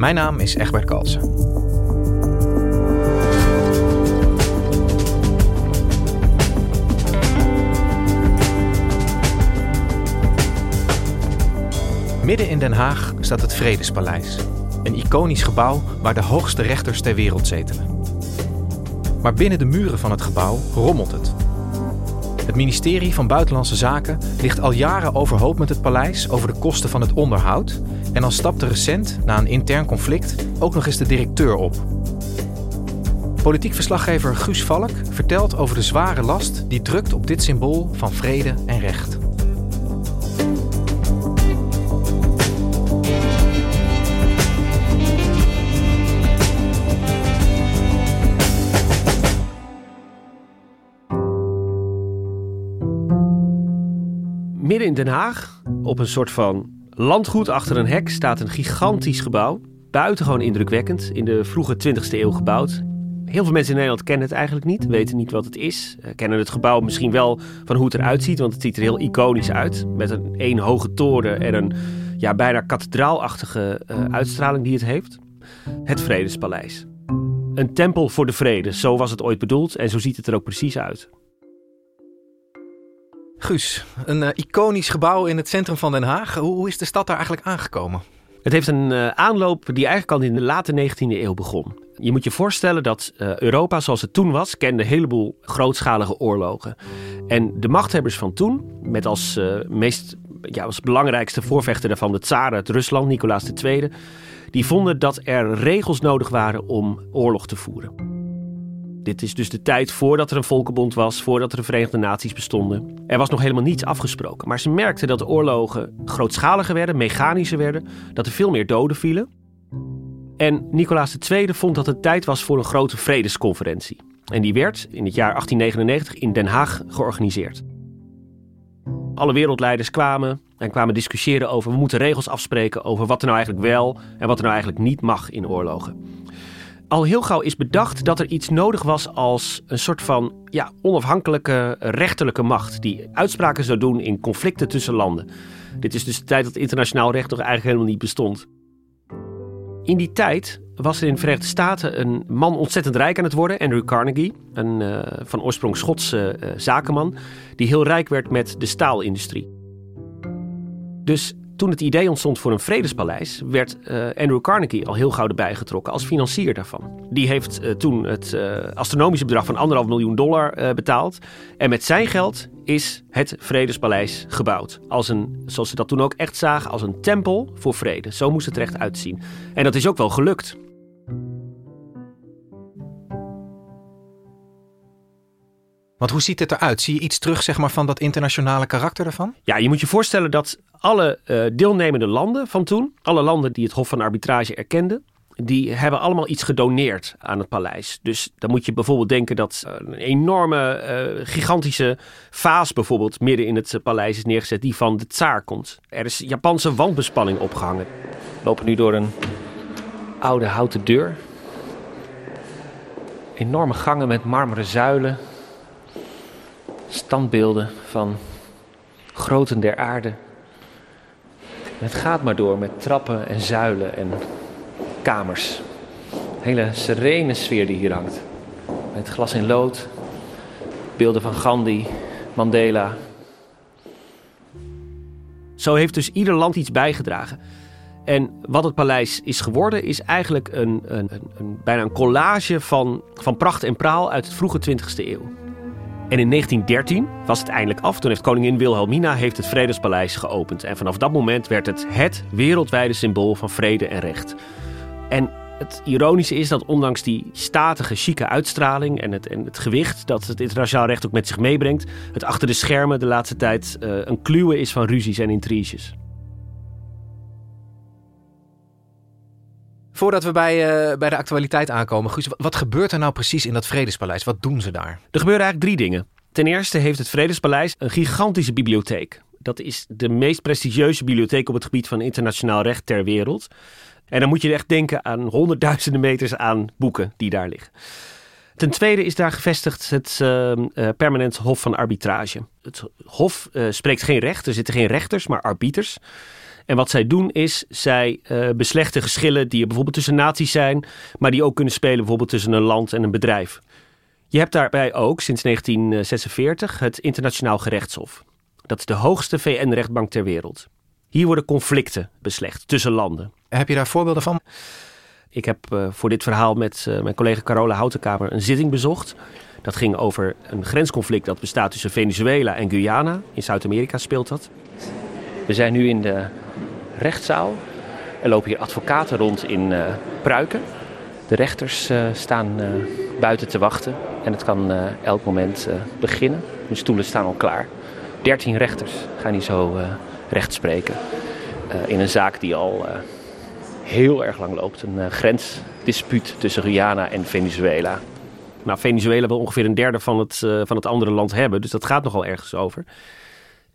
Mijn naam is Egbert Kalsen. Midden in Den Haag staat het Vredespaleis. Een iconisch gebouw waar de hoogste rechters ter wereld zetelen. Maar binnen de muren van het gebouw rommelt het. Het ministerie van Buitenlandse Zaken ligt al jaren overhoop met het paleis over de kosten van het onderhoud. En dan stapte recent, na een intern conflict, ook nog eens de directeur op. Politiek verslaggever Guus Valk vertelt over de zware last die drukt op dit symbool van vrede en recht. Midden in Den Haag, op een soort van landgoed achter een hek, staat een gigantisch gebouw. Buitengewoon indrukwekkend, in de vroege 20e eeuw gebouwd. Heel veel mensen in Nederland kennen het eigenlijk niet, weten niet wat het is. Uh, kennen het gebouw misschien wel van hoe het eruit ziet, want het ziet er heel iconisch uit. Met een één hoge toren en een ja, bijna kathedraalachtige uh, uitstraling die het heeft. Het Vredespaleis. Een tempel voor de vrede, zo was het ooit bedoeld en zo ziet het er ook precies uit. Guus, een uh, iconisch gebouw in het centrum van Den Haag. Hoe, is de stad daar eigenlijk aangekomen? Het heeft een uh, aanloop die eigenlijk al in de late 19e eeuw begon. Je moet je voorstellen dat uh, Europa zoals het toen was, kende een heleboel grootschalige oorlogen. En de machthebbers van toen, met als, meest, ja, als belangrijkste voorvechter daarvan de tsar uit Rusland, Nicolaas II, die vonden dat er regels nodig waren om oorlog te voeren. Dit is dus de tijd voordat er een volkenbond was, voordat er de Verenigde Naties bestonden. Er was nog helemaal niets afgesproken. Maar ze merkten dat de oorlogen grootschaliger werden, mechanischer werden, dat er veel meer doden vielen. En Nicolaas II vond dat het tijd was voor een grote vredesconferentie. En die werd in het jaar 1899 in Den Haag georganiseerd. Alle wereldleiders kwamen en kwamen discussiëren over we moeten regels afspreken over wat er nou eigenlijk wel en wat er nou eigenlijk niet mag in oorlogen al heel gauw is bedacht dat er iets nodig was als een soort van ja, onafhankelijke rechterlijke macht die uitspraken zou doen in conflicten tussen landen. Dit is dus de tijd dat internationaal recht nog eigenlijk helemaal niet bestond. In die tijd was er in de Verenigde Staten een man ontzettend rijk aan het worden, Andrew Carnegie, een uh, van oorsprong Schotse uh, zakenman, die heel rijk werd met de staalindustrie. Dus toen het idee ontstond voor een vredespaleis, werd uh, Andrew Carnegie al heel gauw erbij getrokken als financier daarvan. Die heeft uh, toen het uh, astronomische bedrag van anderhalf miljoen dollar betaald. En met zijn geld is het Vredespaleis gebouwd. Als een, zoals ze dat toen ook echt zagen, als een tempel voor vrede. Zo moest het er echt uitzien. En dat is ook wel gelukt. Want hoe ziet het eruit? Zie je iets terug zeg maar, van dat internationale karakter ervan? Ja, je moet je voorstellen dat alle uh, deelnemende landen van toen, alle landen die het Hof van Arbitrage erkenden, die hebben allemaal iets gedoneerd aan het paleis. Dus dan moet je bijvoorbeeld denken dat een enorme, uh, gigantische vaas bijvoorbeeld midden in het paleis is neergezet, die van de tsaar komt. Er is Japanse wandbespanning opgehangen. Lopen nu door een oude houten deur. Enorme gangen met marmeren zuilen. Standbeelden van groten der aarde. Het gaat maar door met trappen en zuilen en kamers. Een hele serene sfeer die hier hangt. Met glas in lood, beelden van Gandhi, Mandela. Zo heeft dus ieder land iets bijgedragen. En wat het paleis is geworden, is eigenlijk een, een, een, bijna een collage van, van pracht en praal uit het vroege 20e eeuw. En in 1913 was het eindelijk af. Toen heeft koningin Wilhelmina heeft het Vredespaleis geopend. En vanaf dat moment werd het het wereldwijde symbool van vrede en recht. En het ironische is dat ondanks die statige, chique uitstraling en het, en het gewicht dat het internationaal recht ook met zich meebrengt, het achter de schermen de laatste tijd uh, een kluwe is van ruzies en intriges. Voordat we bij, uh, bij de actualiteit aankomen, Guus, wat gebeurt er nou precies in dat Vredespaleis? Wat doen ze daar? Er gebeuren eigenlijk drie dingen. Ten eerste heeft het Vredespaleis een gigantische bibliotheek. Dat is de meest prestigieuze bibliotheek op het gebied van internationaal recht ter wereld. En dan moet je echt denken aan honderdduizenden meters aan boeken die daar liggen. Ten tweede is daar gevestigd het uh, Permanent Hof van Arbitrage. Het Hof spreekt geen recht, er zitten geen rechters, maar arbiters. En wat zij doen is, zij uh, beslechten geschillen die er bijvoorbeeld tussen naties zijn, maar die ook kunnen spelen bijvoorbeeld tussen een land en een bedrijf. Je hebt daarbij ook sinds 1946 het Internationaal Gerechtshof. Dat is de hoogste VN-rechtbank ter wereld. Hier worden conflicten beslecht tussen landen. Heb je daar voorbeelden van? Ik heb uh, voor dit verhaal met uh, mijn collega Carola Houtenkamer een zitting bezocht. Dat ging over een grensconflict dat bestaat tussen Venezuela en Guyana. In Zuid-Amerika speelt dat. We zijn nu in de rechtszaal. Er lopen hier advocaten rond in uh, pruiken. De rechters staan buiten te wachten en het kan elk moment beginnen. De stoelen staan al klaar. Dertien rechters gaan hier zo recht spreken. in een zaak die al heel erg lang loopt. Een grensdispuut tussen Guyana en Venezuela. Nou, Venezuela wil ongeveer een derde van het, van het andere land hebben, dus dat gaat nogal ergens over.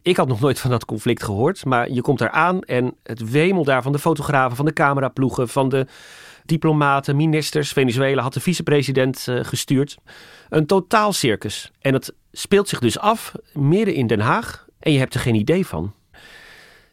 Ik had nog nooit van dat conflict gehoord, maar je komt daar aan en het wemel daar van de fotografen, van de cameraploegen, van de diplomaten, ministers. Venezuela had de vicepresident uh, gestuurd. Een totaal circus. En het speelt zich dus af midden in Den Haag en je hebt er geen idee van.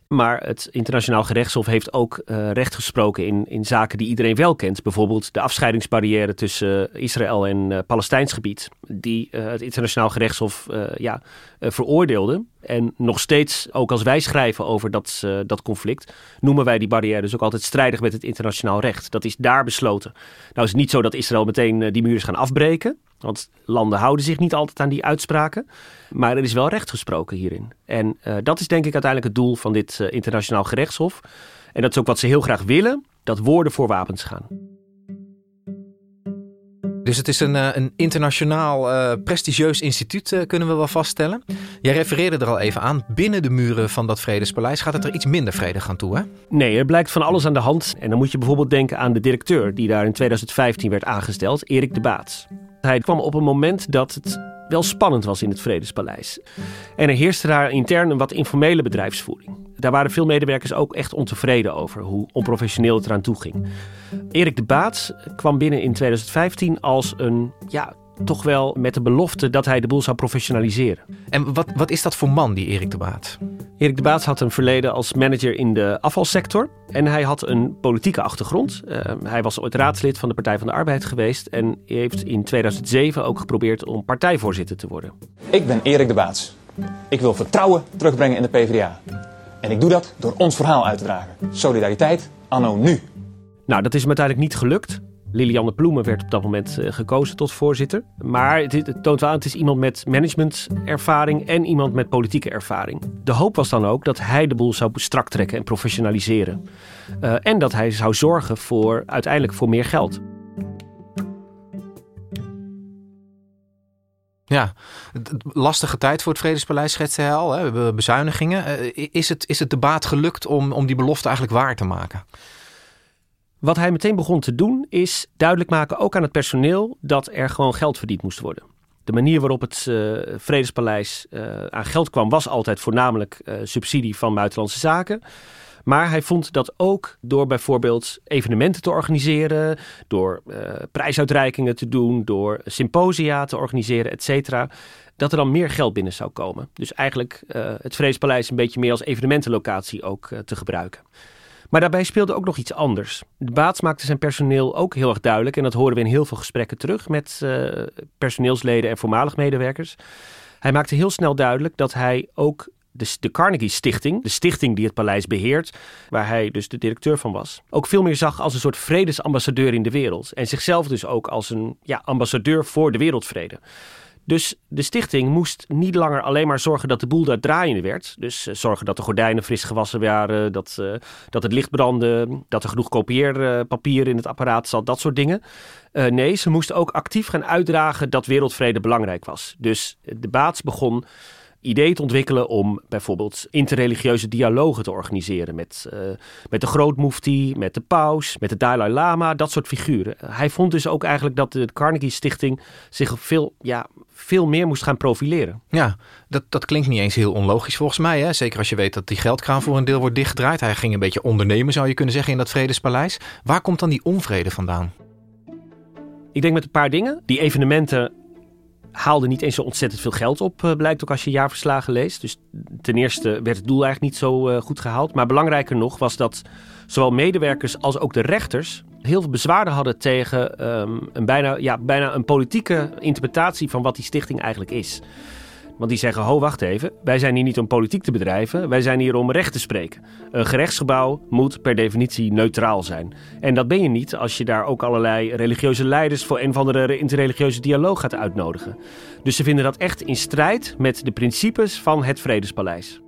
Maar het internationaal gerechtshof heeft ook uh, recht gesproken in, in zaken die iedereen wel kent. Bijvoorbeeld de afscheidingsbarrière tussen uh, Israël en uh, Palestijns gebied. Die het internationaal gerechtshof ja, veroordeelde. En nog steeds, ook als wij schrijven over dat, dat conflict, noemen wij die barrière dus ook altijd strijdig met het internationaal recht. Dat is daar besloten. Nou is het niet zo dat Israël meteen die muur is gaan afbreken. Want landen houden zich niet altijd aan die uitspraken. Maar er is wel recht gesproken hierin. En dat is denk ik uiteindelijk het doel van dit internationaal gerechtshof. En dat is ook wat ze heel graag willen: dat woorden voor wapens gaan. Dus het is een, uh, een internationaal prestigieus instituut, kunnen we wel vaststellen. Jij refereerde er al even aan. Binnen de muren van dat Vredespaleis gaat het er iets minder vredig aan toe, hè? Nee, er blijkt van alles aan de hand. En dan moet je bijvoorbeeld denken aan de directeur die daar in 2015 werd aangesteld, Erik de Baats. Hij kwam op een moment dat het wel spannend was in het Vredespaleis. En er heerste daar intern een wat informele bedrijfsvoering. Daar waren veel medewerkers ook echt ontevreden over hoe onprofessioneel het eraan toe ging. Erik de Baats kwam binnen in 2015 als een ja, toch wel met de belofte dat hij de boel zou professionaliseren. En wat, wat is dat voor man, die Erik de Baat? Erik de Baat had een verleden als manager in de afvalsector. En hij had een politieke achtergrond. Uh, hij was ooit raadslid van de Partij van de Arbeid geweest. En heeft in 2007 ook geprobeerd om partijvoorzitter te worden. Ik ben Erik de Baats. Ik wil vertrouwen terugbrengen in de PvdA. En ik doe dat door ons verhaal uit te dragen. Solidariteit anno nu. Nou, dat is hem uiteindelijk niet gelukt. Lilianne Ploemen werd op dat moment uh, gekozen tot voorzitter. Maar het, toont wel aan, het is iemand met managementervaring en iemand met politieke ervaring. De hoop was dan ook dat hij de boel zou strak trekken en professionaliseren. Uh, en dat hij zou zorgen voor uiteindelijk voor meer geld. Ja, lastige tijd voor het Vredespaleis schetsen hij al. Hè. We hebben bezuinigingen. Uh, is, het, is het de baat gelukt om, om die belofte eigenlijk waar te maken? Wat hij meteen begon te doen is duidelijk maken, ook aan het personeel, dat er gewoon geld verdiend moest worden. De manier waarop het uh, Vredespaleis uh, aan geld kwam, was altijd voornamelijk uh, subsidie van buitenlandse zaken. Maar hij vond dat ook door bijvoorbeeld evenementen te organiseren, door prijsuitreikingen te doen, door symposia te organiseren, et cetera, dat er dan meer geld binnen zou komen. Dus eigenlijk het Vredespaleis een beetje meer als evenementenlocatie ook te gebruiken. Maar daarbij speelde ook nog iets anders. De Baats maakte zijn personeel ook heel erg duidelijk, en dat horen we in heel veel gesprekken terug met uh, personeelsleden en voormalig medewerkers. Hij maakte heel snel duidelijk dat hij ook de, de Carnegie Stichting, de stichting die het paleis beheert, waar hij dus de directeur van was, ook veel meer zag als een soort vredesambassadeur in de wereld. En zichzelf dus ook als een ja, ambassadeur voor de wereldvrede. Dus de stichting moest niet langer alleen maar zorgen dat de boel daar draaiende werd. Dus uh, zorgen dat de gordijnen fris gewassen waren, dat, uh, dat het licht brandde, dat er genoeg kopieerpapier in het apparaat zat, dat soort dingen. Uh, nee, ze moesten ook actief gaan uitdragen dat wereldvrede belangrijk was. Dus de baats begon idee te ontwikkelen om bijvoorbeeld interreligieuze dialogen te organiseren met, uh, met de grootmoefti, met de paus, met de Dalai Lama, dat soort figuren. Hij vond dus ook eigenlijk dat de Carnegie Stichting zich veel, ja, veel meer moest gaan profileren. Ja, dat, dat klinkt niet eens heel onlogisch volgens mij. Hè? Zeker als je weet dat die geldkraan voor een deel wordt dichtgedraaid. Hij ging een beetje ondernemen, zou je kunnen zeggen, in dat Vredespaleis. Waar komt dan die onvrede vandaan? Ik denk met een paar dingen. Die evenementen haalde niet eens zo ontzettend veel geld op, uh, blijkt ook als je jaarverslagen leest. Dus ten eerste werd het doel eigenlijk niet zo uh, goed gehaald. Maar belangrijker nog was dat zowel medewerkers als ook de rechters heel veel bezwaren hadden tegen um, een bijna, ja, bijna een politieke interpretatie van wat die stichting eigenlijk is. Want die zeggen, ho, wacht even. Wij zijn hier niet om politiek te bedrijven. Wij zijn hier om recht te spreken. Een gerechtsgebouw moet per definitie neutraal zijn. En dat ben je niet als je daar ook allerlei religieuze leiders... voor een of andere interreligieuze dialoog gaat uitnodigen. Dus ze vinden dat echt in strijd met de principes van het Vredespaleis.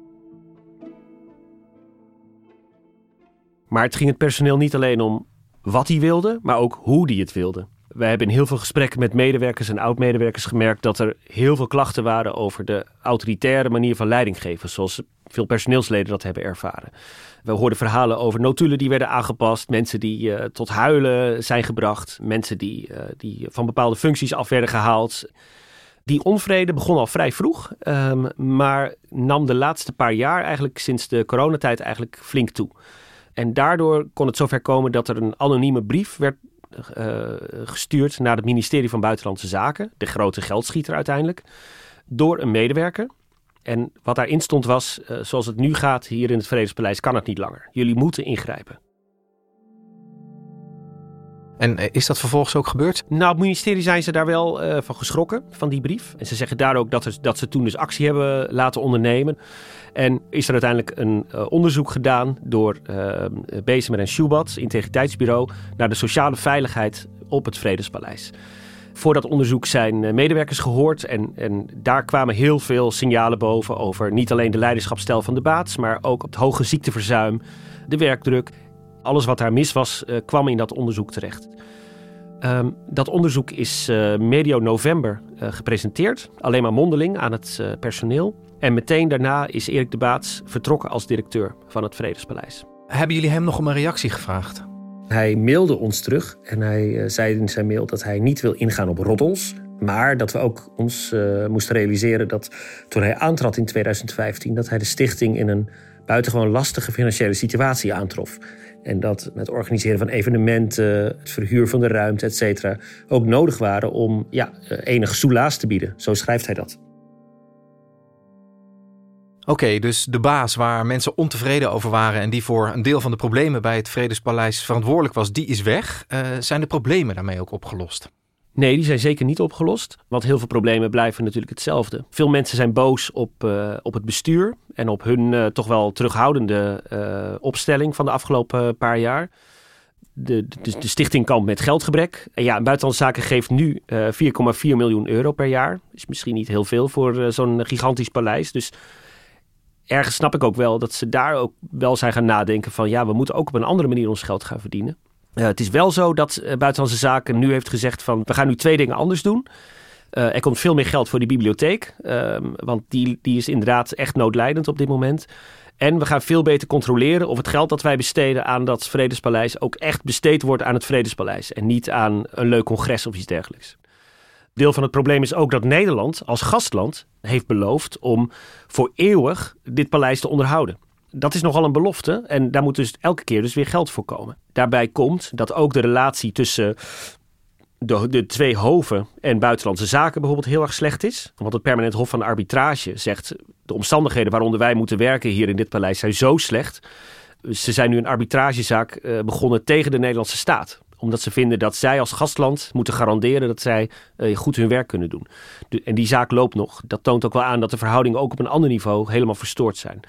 Maar het ging het personeel niet alleen om wat hij wilde, maar ook hoe hij het wilde. Wij hebben in heel veel gesprekken met medewerkers en oud-medewerkers gemerkt dat er heel veel klachten waren over de autoritaire manier van leiding geven, zoals veel personeelsleden dat hebben ervaren. We hoorden verhalen over notulen die werden aangepast, mensen die uh, tot huilen zijn gebracht, mensen die, uh, die van bepaalde functies af werden gehaald. Die onvrede begon al vrij vroeg, um, maar nam de laatste paar jaar, eigenlijk sinds de coronatijd, eigenlijk flink toe. En daardoor kon het zover komen dat er een anonieme brief werd gestuurd naar het ministerie van Buitenlandse Zaken, de grote geldschieter uiteindelijk, door een medewerker. En wat daarin stond was, uh, zoals het nu gaat hier in het Vredespaleis, kan het niet langer. Jullie moeten ingrijpen. En is dat vervolgens ook gebeurd? Nou, op het ministerie zijn ze daar wel uh, van geschrokken, van die brief. En ze zeggen daar ook dat, dat ze toen dus actie hebben laten ondernemen. En is er uiteindelijk een uh, onderzoek gedaan door uh, Bezemer en Schubat, integriteitsbureau, naar de sociale veiligheid op het Vredespaleis. Voor dat onderzoek zijn medewerkers gehoord en, en daar kwamen heel veel signalen boven over niet alleen de leiderschapsstijl van de baats, maar ook het hoge ziekteverzuim, de werkdruk. Alles wat daar mis was, uh, kwam in dat onderzoek terecht. Um, dat onderzoek is uh, medio november uh, gepresenteerd, alleen maar mondeling aan het personeel. En meteen daarna is Erik de Baats vertrokken als directeur van het Vredespaleis. Hebben jullie hem nog om een reactie gevraagd? Hij mailde ons terug en hij zei in zijn mail dat hij niet wil ingaan op roddels. Maar dat we ook ons moesten realiseren dat toen hij aantrad in 2015, dat hij de stichting in een buitengewoon lastige financiële situatie aantrof. En dat het organiseren van evenementen, het verhuur van de ruimte, et ook nodig waren om ja, enig soelaas te bieden. Zo schrijft hij dat. Oké, dus de baas waar mensen ontevreden over waren en die voor een deel van de problemen bij het Vredespaleis verantwoordelijk was, die is weg. Uh, zijn de problemen daarmee ook opgelost? Nee, die zijn zeker niet opgelost. Want heel veel problemen blijven natuurlijk hetzelfde. Veel mensen zijn boos op, uh, op het bestuur en op hun uh, toch wel terughoudende uh, opstelling van de afgelopen paar jaar. De, de, de, stichting kampt met geldgebrek. En ja, Buitenlandse Zaken geeft nu 4,4 miljoen euro per jaar. Is misschien niet heel veel voor zo'n gigantisch paleis. Dus ergens snap ik ook wel dat ze daar ook wel zijn gaan nadenken van... ja, we moeten ook op een andere manier ons geld gaan verdienen. Uh, het is wel zo dat uh, Buitenlandse Zaken nu heeft gezegd van we gaan nu twee dingen anders doen. Uh, er komt veel meer geld voor die bibliotheek, ehm, want die, die is inderdaad echt noodlijdend op dit moment. En we gaan veel beter controleren of het geld dat wij besteden aan dat Vredespaleis ook echt besteed wordt aan het Vredespaleis en niet aan een leuk congres of iets dergelijks. Deel van het probleem is ook dat Nederland als gastland heeft beloofd om voor eeuwig dit paleis te onderhouden dat is nogal een belofte. En daar moet dus elke keer dus weer geld voor komen. Daarbij komt dat ook de relatie tussen de, de twee hoven en buitenlandse zaken bijvoorbeeld heel erg slecht is. Want het permanent hof van arbitrage zegt... de omstandigheden waaronder wij moeten werken hier in dit paleis zijn zo slecht. Ze zijn nu een arbitragezaak uh, begonnen tegen de Nederlandse staat Omdat ze vinden dat zij als gastland moeten garanderen dat zij uh, goed hun werk kunnen doen. en die zaak loopt nog. Dat toont ook wel aan dat de verhoudingen ook op een ander niveau helemaal verstoord zijn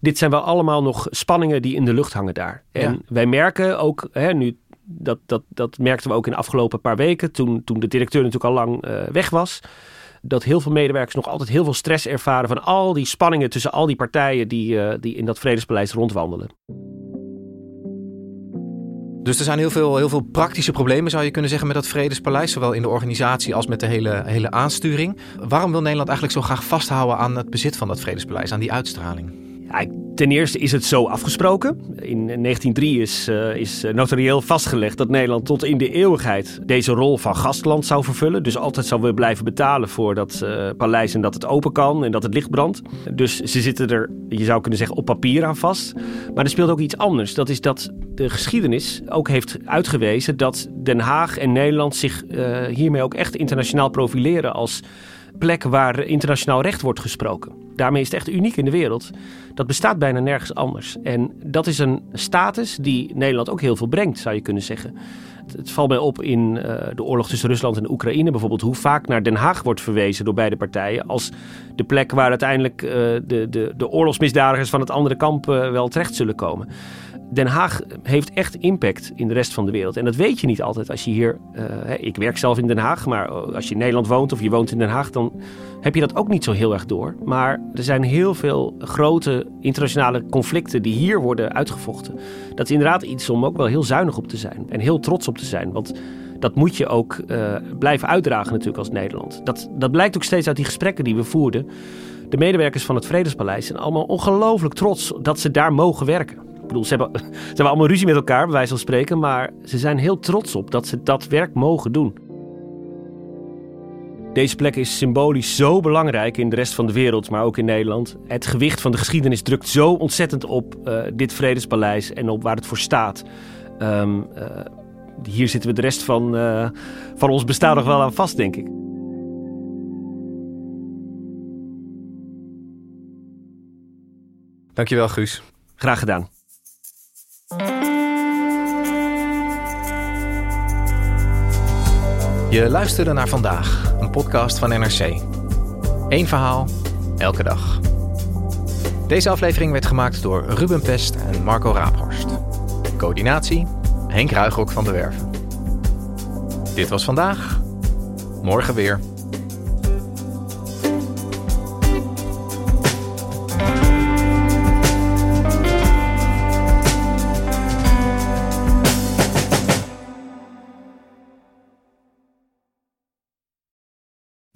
dit zijn wel allemaal nog spanningen die in de lucht hangen daar. En wij merken ook, hè, nu, dat, dat, dat merkten we ook in de afgelopen paar weken, toen, toen de directeur natuurlijk al lang uh, weg was. Dat heel veel medewerkers nog altijd heel veel stress ervaren van al die spanningen tussen al die partijen die, uh, die in dat vredespaleis rondwandelen. Dus er zijn heel veel, heel veel praktische problemen, zou je kunnen zeggen, met dat Vredespaleis. Zowel in de organisatie als met de hele, hele aansturing. Waarom wil Nederland eigenlijk zo graag vasthouden aan het bezit van dat Vredespaleis, aan die uitstraling? Ten eerste is het zo afgesproken. In 1903 is, uh, is notarieel vastgelegd dat Nederland tot in de eeuwigheid deze rol van gastland zou vervullen. Dus altijd zou we blijven betalen voor dat uh, paleis en dat het open kan en dat het licht brandt. Dus ze zitten er, je zou kunnen zeggen, op papier aan vast. Maar er speelt ook iets anders. Dat is dat de geschiedenis ook heeft uitgewezen dat Den Haag en Nederland zich hiermee ook echt internationaal profileren als plek waar internationaal recht wordt gesproken. Daarmee is het echt uniek in de wereld. Dat bestaat bijna nergens anders. En dat is een status die Nederland ook heel veel brengt, zou je kunnen zeggen. Het valt mij op in uh, de oorlog tussen Rusland en Oekraïne bijvoorbeeld, hoe vaak naar Den Haag wordt verwezen door beide partijen als de plek waar uiteindelijk uh, de, de, de oorlogsmisdadigers van het andere kamp uh, wel terecht zullen komen. Den Haag heeft echt impact in de rest van de wereld. En dat weet je niet altijd als je hier. Uh, ik werk zelf in Den Haag, maar als je in Nederland woont of je woont in Den Haag, dan heb je dat ook niet zo heel erg door. Maar er zijn heel veel grote internationale conflicten die hier worden uitgevochten. Dat is inderdaad iets om ook wel heel zuinig op te zijn en heel trots op te zijn. Want dat moet je ook uh, blijven uitdragen natuurlijk als Nederland. Dat, dat blijkt ook steeds uit die gesprekken die we voerden. De medewerkers van het Vredespaleis zijn allemaal ongelooflijk trots dat ze daar mogen werken. Bedoel, ze hebben, ze hebben allemaal ruzie met elkaar, bij wijze van spreken. Maar ze zijn heel trots op dat ze dat werk mogen doen. Deze plek is symbolisch zo belangrijk in de rest van de wereld, maar ook in Nederland. Het gewicht van de geschiedenis drukt zo ontzettend op uh, dit Vredespaleis en op waar het voor staat. Um, uh, hier zitten we de rest van, uh, van ons bestaan nog wel aan vast, denk ik. Dankjewel, Guus. Graag gedaan. Je luisterde naar vandaag, een podcast van NRC. Eén verhaal, elke dag. Deze aflevering werd gemaakt door Ruben Pest en Marco Raaphorst. Coördinatie, Henk Ruigrok van de Werven. Dit was vandaag, morgen weer.